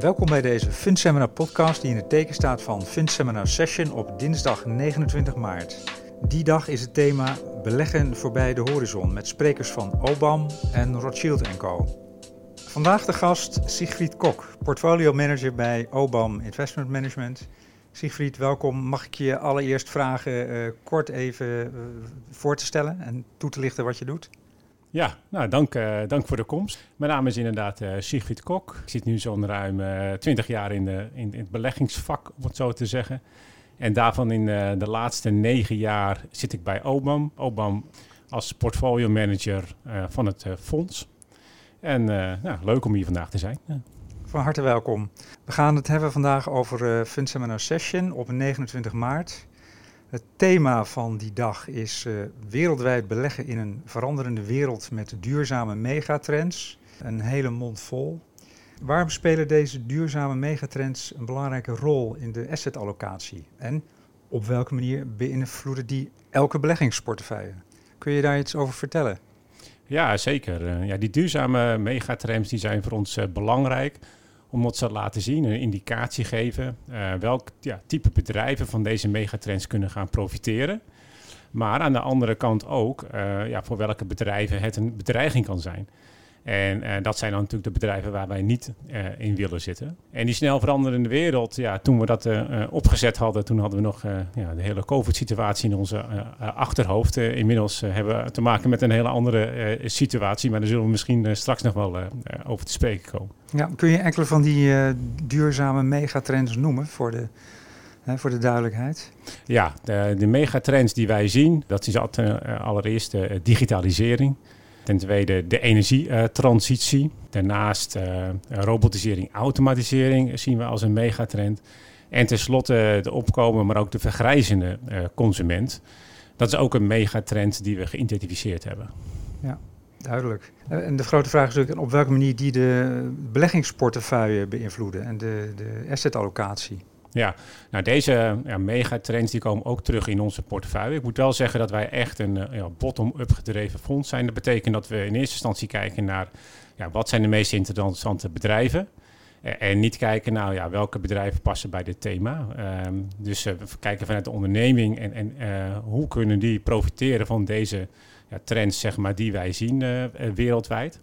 Welkom bij deze FundSeminar podcast die in het teken staat van FundSeminar Session op dinsdag 29 maart. Die dag is het thema Beleggen voorbij de horizon met sprekers van OBAM en Rothschild Co. Vandaag de gast Sigfried Kok, portfolio manager bij OBAM Investment Management. Sigfried, welkom. Mag ik je allereerst vragen uh, kort even uh, voor te stellen en toe te lichten wat je doet? Ja, nou, dank, uh, dank voor de komst. Mijn naam is inderdaad uh, Kok. Ik zit nu zo'n ruim uh, 20 jaar in, de, in, in, het beleggingsvak, om het zo te zeggen. En daarvan in de laatste negen jaar zit ik bij OBAM. OBAM als portfolio manager van het fonds. En nou, leuk om hier vandaag te zijn. Van harte welkom. We gaan het hebben vandaag over Fund Seminar Session op 29 maart. Het thema van die dag is uh, wereldwijd beleggen in een veranderende wereld met duurzame megatrends. Een hele mond vol. Waarom spelen deze duurzame megatrends een belangrijke rol in de assetallocatie? En op welke manier beïnvloeden die elke beleggingsportefeuille? Kun je daar iets over vertellen? Ja, zeker. Uh, ja, die duurzame megatrends die zijn voor ons uh, belangrijk om ons te laten zien, een indicatie geven uh, welk ja, type bedrijven van deze megatrends kunnen gaan profiteren. Maar aan de andere kant ook uh, ja, voor welke bedrijven het een bedreiging kan zijn. En uh, dat zijn dan natuurlijk de bedrijven waar wij niet uh, in willen zitten. En die snel veranderende wereld, ja, toen we dat uh, opgezet hadden, toen hadden we nog ja, de hele COVID-situatie in onze achterhoofd. inmiddels hebben we te maken met een hele andere situatie, maar daar zullen we misschien straks nog wel over te spreken komen. Ja, kun je enkele van die duurzame megatrends noemen voor de, voor de duidelijkheid? Ja, de, de megatrends die wij zien, dat is allereerst digitalisering. Ten tweede de energietransitie. Daarnaast uh, robotisering, automatisering zien we als een megatrend. En tenslotte de opkomen, maar ook de vergrijzende uh, consument. Dat is ook een megatrend die we geïdentificeerd hebben. Ja, duidelijk. En de grote vraag is natuurlijk op welke manier die de beleggingsportefeuille beïnvloeden en de, de assetallocatie. Ja, nou deze ja, megatrends die komen ook terug in onze portefeuille. Ik moet wel zeggen dat wij echt een ja, bottom-up gedreven fonds zijn. Dat betekent dat we in eerste instantie kijken naar ja, wat zijn de meest interessante bedrijven. En niet kijken naar ja, welke bedrijven passen bij dit thema. Um, dus uh, we kijken vanuit de onderneming en, en hoe kunnen die profiteren van deze ja, trends zeg maar, die wij zien wereldwijd.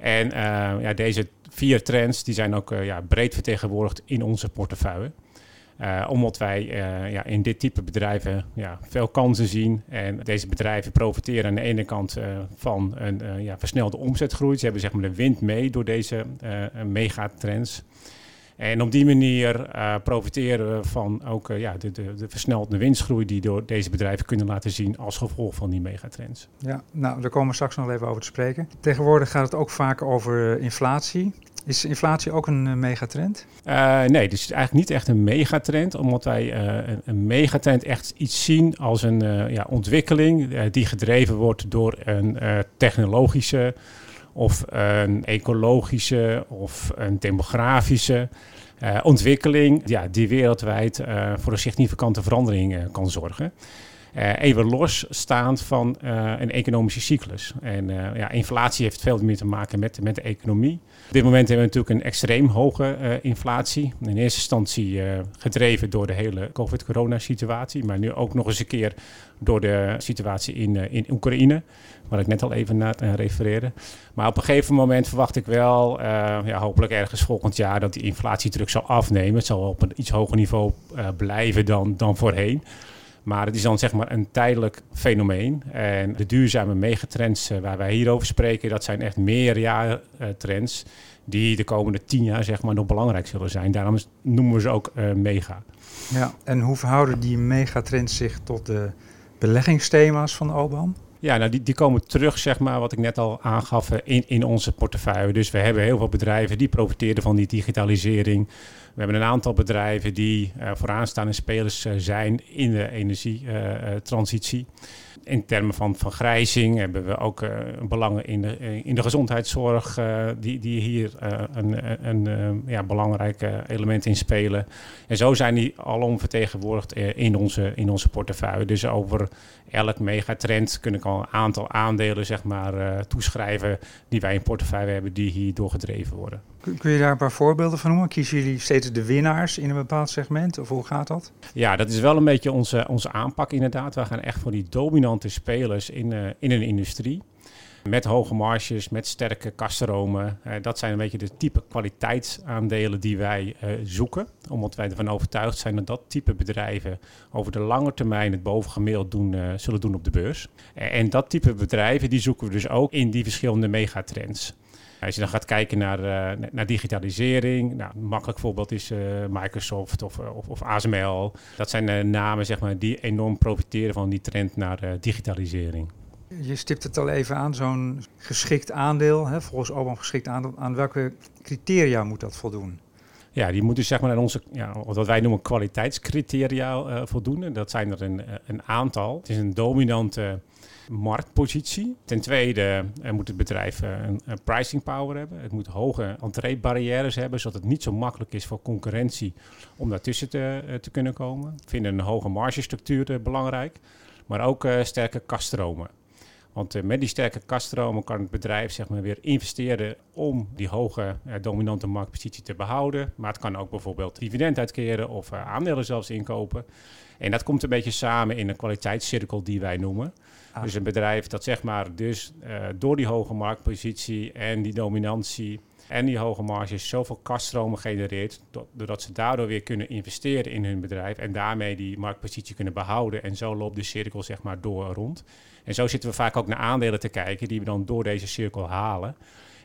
En ja, deze vier trends die zijn ook ja, breed vertegenwoordigd in onze portefeuille. Uh, omdat wij ja, in dit type bedrijven ja, veel kansen zien. En deze bedrijven profiteren aan de ene kant van een ja, versnelde omzetgroei. Ze hebben zeg maar de wind mee door deze megatrends. En op die manier profiteren we van ook ja, de, de, de versnelde winstgroei die door deze bedrijven kunnen laten zien als gevolg van die megatrends. Ja, nou, daar komen we straks nog even over te spreken. Tegenwoordig gaat het ook vaak over inflatie. Is inflatie ook een megatrend? Uh, nee, dus het is eigenlijk niet echt een megatrend, omdat wij een, een, megatrend echt iets zien als een ja, ontwikkeling die gedreven wordt door een technologische of een ecologische of een demografische ontwikkeling ja, die wereldwijd voor een significante verandering kan zorgen. Uh, even losstaand van uh, een economische cyclus. En uh, ja, inflatie heeft veel meer te maken met, met de economie. Op dit moment hebben we natuurlijk een extreem hoge inflatie. In eerste instantie gedreven door de hele COVID-corona-situatie, maar nu ook nog eens een keer door de situatie in, in Oekraïne, waar ik net al even naar refereerde. Maar op een gegeven moment verwacht ik wel, ja, hopelijk ergens volgend jaar, dat die inflatiedruk zal afnemen. Het zal op een iets hoger niveau blijven dan, dan voorheen. Maar het is dan zeg maar een tijdelijk fenomeen. En de duurzame megatrends uh, waar wij hier over spreken, dat zijn echt meerjaartrends uh, die de komende tien jaar zeg maar nog belangrijk zullen zijn. Daarom noemen we ze ook uh, mega. Ja, en hoe verhouden die megatrends zich tot de beleggingsthema's van OBAM? Ja, nou die, die komen terug, zeg maar, wat ik net al aangaf, in, in onze portefeuille. Dus we hebben heel veel bedrijven die profiteren van die digitalisering. We hebben een aantal bedrijven die uh, vooraanstaande spelers uh, zijn in de energietransitie. in termen van vergrijzing hebben we ook belangen in de, in de gezondheidszorg, die, die hier een, een ja, belangrijk element in spelen. En zo zijn die alom vertegenwoordigd in, onze, in onze portefeuille. Dus over elk megatrend kunnen gewoon een aantal aandelen zeg maar, toeschrijven die wij in portefeuille hebben die hierdoor gedreven worden. Kun je daar een paar voorbeelden van noemen? Kiezen jullie steeds de winnaars in een bepaald segment of hoe gaat dat? Ja, dat is wel een beetje onze, onze aanpak inderdaad. We gaan echt voor die dominante spelers in, in een industrie. Met hoge marges, met sterke kaststromen. Uh, dat zijn een beetje de type kwaliteitsaandelen die wij uh, zoeken. Omdat wij ervan overtuigd zijn dat dat type bedrijven over de lange termijn het bovengemiddeld doen, zullen doen op de beurs. en dat type bedrijven die zoeken we dus ook in die verschillende megatrends. Als je dan gaat kijken naar, uh, naar digitalisering, nou, een makkelijk voorbeeld is uh, Microsoft of, of, of, ASML. Dat zijn namen zeg maar, die enorm profiteren van die trend naar digitalisering. Je stipt het al even aan, zo'n geschikt aandeel, hè, volgens Obama geschikt aandeel. Aan welke criteria moet dat voldoen? Ja, die moeten zeg maar aan onze, ja, wat wij noemen kwaliteitscriteria uh, voldoen. Dat zijn er een, een aantal. Het is een dominante marktpositie. Ten tweede uh, moet het bedrijf een, een, pricing power hebben. Het moet hoge entreebarrières hebben, zodat het niet zo makkelijk is voor concurrentie om daartussen te, te kunnen komen. We vinden een hoge margestructuur belangrijk, maar ook sterke kaststromen. Want uh, met die sterke kaststromen kan het bedrijf zeg maar, weer investeren om die hoge uh, dominante marktpositie te behouden. Maar het kan ook bijvoorbeeld dividend uitkeren of uh, aandelen zelfs inkopen. En dat komt een beetje samen in een kwaliteitscirkel die wij noemen. Ah. Dus een bedrijf dat zeg maar dus door die hoge marktpositie en die dominantie en die hoge marges zoveel kaststromen genereert, doordat ze daardoor weer kunnen investeren in hun bedrijf en daarmee die marktpositie kunnen behouden. En zo loopt de cirkel zeg maar door rond. En zo zitten we vaak ook naar aandelen te kijken die we dan door deze cirkel halen.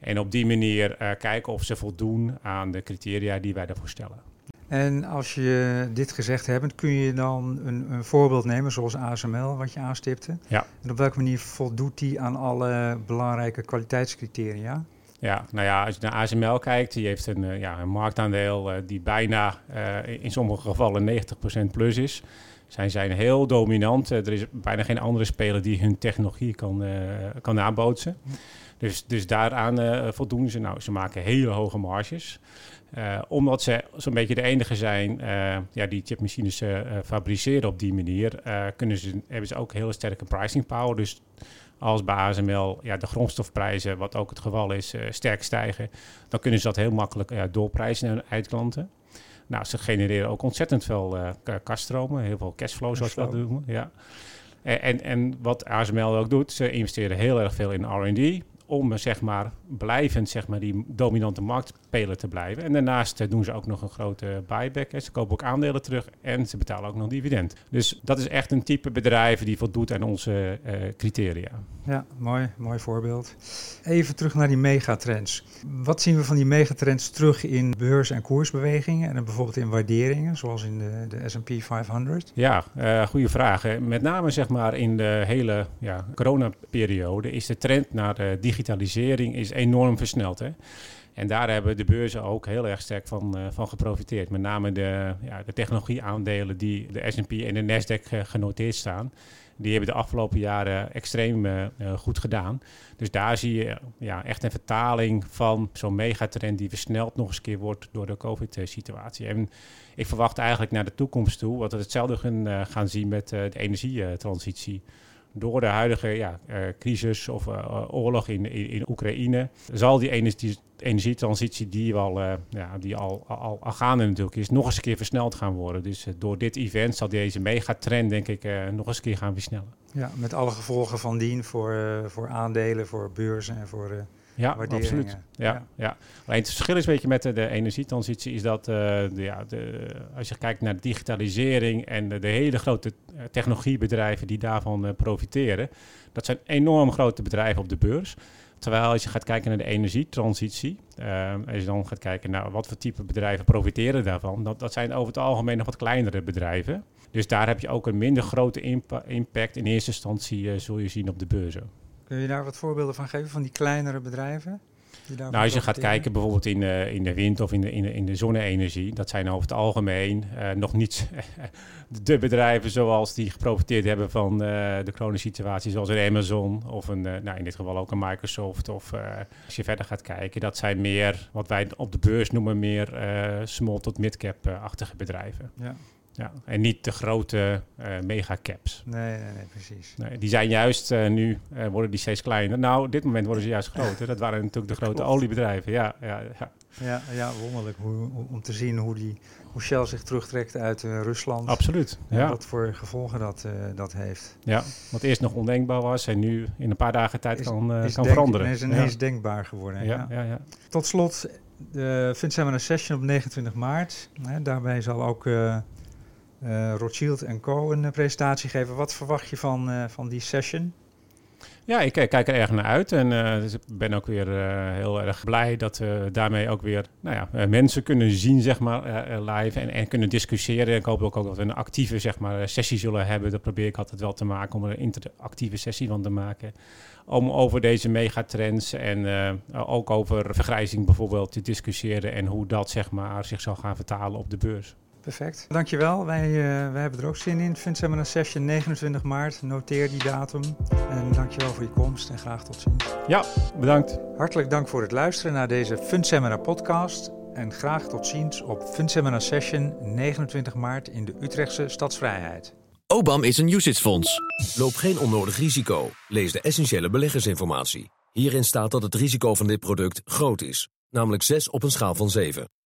En op die manier uh, kijken of ze voldoen aan de criteria die wij daarvoor stellen. En als je dit gezegd hebt, kun je dan een, een, voorbeeld nemen, zoals ASML, wat je aanstipte? Ja. En op welke manier voldoet die aan alle belangrijke kwaliteitscriteria? Ja, nou ja, als je naar ASML kijkt, die heeft een, uh, ja, een marktaandeel uh, die bijna uh, in sommige gevallen 90% plus is. Zij zijn heel dominant. er is bijna geen andere speler die hun technologie kan, kan nabootsen. Dus, dus daaraan voldoen ze. Nou, ze maken hele hoge marges. Uh, omdat ze zo'n beetje de enige zijn uh, ja, die chipmachines uh, fabriceren op die manier, kunnen ze, hebben ze ook hele sterke pricing power. Dus als bij ASML ja, de grondstofprijzen, wat ook het geval is, sterk stijgen, dan kunnen ze dat heel makkelijk doorprijzen naar hun eindklanten. Nou, ze genereren ook ontzettend veel kaststromen, heel veel cashflow, zoals we dat noemen. Ja. En, en wat ASML ook doet, ze investeren heel erg veel in R&D om zeg maar, blijvend zeg maar, die dominante marktspeler te blijven. En daarnaast eh, doen ze ook nog een grote buyback. Hè. Ze kopen ook aandelen terug en ze betalen ook nog dividend. Dus dat is echt een type bedrijf die voldoet aan onze uh, criteria. Ja, mooi, mooi voorbeeld. Even terug naar die megatrends. Wat zien we van die megatrends terug in beurs- en koersbewegingen en bijvoorbeeld in waarderingen, zoals in de, de S&P 500? Ja, uh, goede vraag. Met name zeg maar in de hele ja, coronaperiode is de trend naar de digitalisering is enorm versneld. Hè? En daar hebben de beurzen ook heel erg sterk van, uh, van geprofiteerd. Met name de, ja, de technologieaandelen die de S&P en de Nasdaq genoteerd staan die hebben de afgelopen jaren extreem uh, goed gedaan. Dus daar zie je ja, echt een vertaling van zo'n megatrend die versneld nog eens keer wordt door de COVID-situatie. En ik verwacht eigenlijk naar de toekomst toe, wat we hetzelfde gaan, gaan zien met de energietransitie door de huidige ja, uh, crisis of uh, oorlog in, in, in, Oekraïne, zal die energie, energietransitie die, al, uh, ja, die al, al, al gaande natuurlijk is, nog eens een keer versneld gaan worden. Dus door dit event zal deze megatrend denk ik nog eens een keer gaan versnellen. Ja, met alle gevolgen van dien voor, voor aandelen, voor beurzen en voor ja, absoluut. Ja, ja. Alleen het verschil is een beetje met de, de energietransitie is dat uh, de, ja, de, als je kijkt naar digitalisering en de, de hele grote eh, technologiebedrijven die daarvan uh, profiteren, dat zijn enorm grote bedrijven op de beurs. Terwijl als je gaat kijken naar de energietransitie, uh, als je dan gaat kijken naar wat voor type bedrijven profiteren daarvan, dat, dat zijn over het algemeen nog wat kleinere bedrijven. Dus daar heb je ook een minder grote impa impact in eerste instantie, zul je zien op de beurzen. Kun je daar wat voorbeelden van geven, van die kleinere bedrijven? nou, als je gaat kijken bijvoorbeeld in, uh, in de wind of in de, in de, in de zonne-energie, dat zijn over het algemeen uh, nog niet de bedrijven zoals die geprofiteerd hebben van uh, de coronasituatie, zoals een Amazon of een, nou, in dit geval ook een Microsoft. Of als je verder gaat kijken, dat zijn meer wat wij op de beurs noemen meer small tot mid-cap-achtige bedrijven. Ja. Ja, en niet de grote uh, megacaps. Nee, nee, nee, precies. Nee, die zijn juist uh, nu, uh, worden die steeds kleiner. Nou, op dit moment worden ze juist groter. Dat waren natuurlijk de grote oliebedrijven. Ja, ja, ja. Ja, ja wonderlijk hoe, om te zien hoe, die, hoe Shell zich terugtrekt uit Rusland. Absoluut, ja. wat voor gevolgen dat, dat heeft. Ja, wat eerst nog ondenkbaar was en nu in een paar dagen tijd is, kan, is kan denk, veranderen. is ineens ja. denkbaar geworden. Ja, ja. Ja, Tot slot, de FinSeminar Session op 29 maart. Hè, daarbij zal ook uh, Rothschild Co. een presentatie geven. Wat verwacht je van, uh, van die session? Ja, ik kijk er erg naar uit en dus ben ook weer heel erg blij dat we daarmee ook weer nou ja, mensen kunnen zien zeg maar, live en, en kunnen discussiëren. Ik hoop ook, ook dat we een actieve zeg maar, sessie zullen hebben. Dat probeer ik altijd wel te maken om er een interactieve sessie van te maken. Om over deze megatrends en ook over vergrijzing bijvoorbeeld te discussiëren en hoe dat zeg maar, zich zal gaan vertalen op de beurs. Perfect. Dankjewel. Wij, uh, wij hebben er ook zin in. Seminar Session 29 maart. Noteer die datum. En dankjewel voor je komst en graag tot ziens. Ja, bedankt. Hartelijk dank voor het luisteren naar deze Seminar podcast. En graag tot ziens op Seminar Session 29 maart in de Utrechtse Stadsvrijheid. OBAM is een UCITS-fonds. Loop geen onnodig risico. Lees de essentiële beleggersinformatie. Hierin staat dat het risico van dit product groot is. Namelijk 6 op een schaal van 7.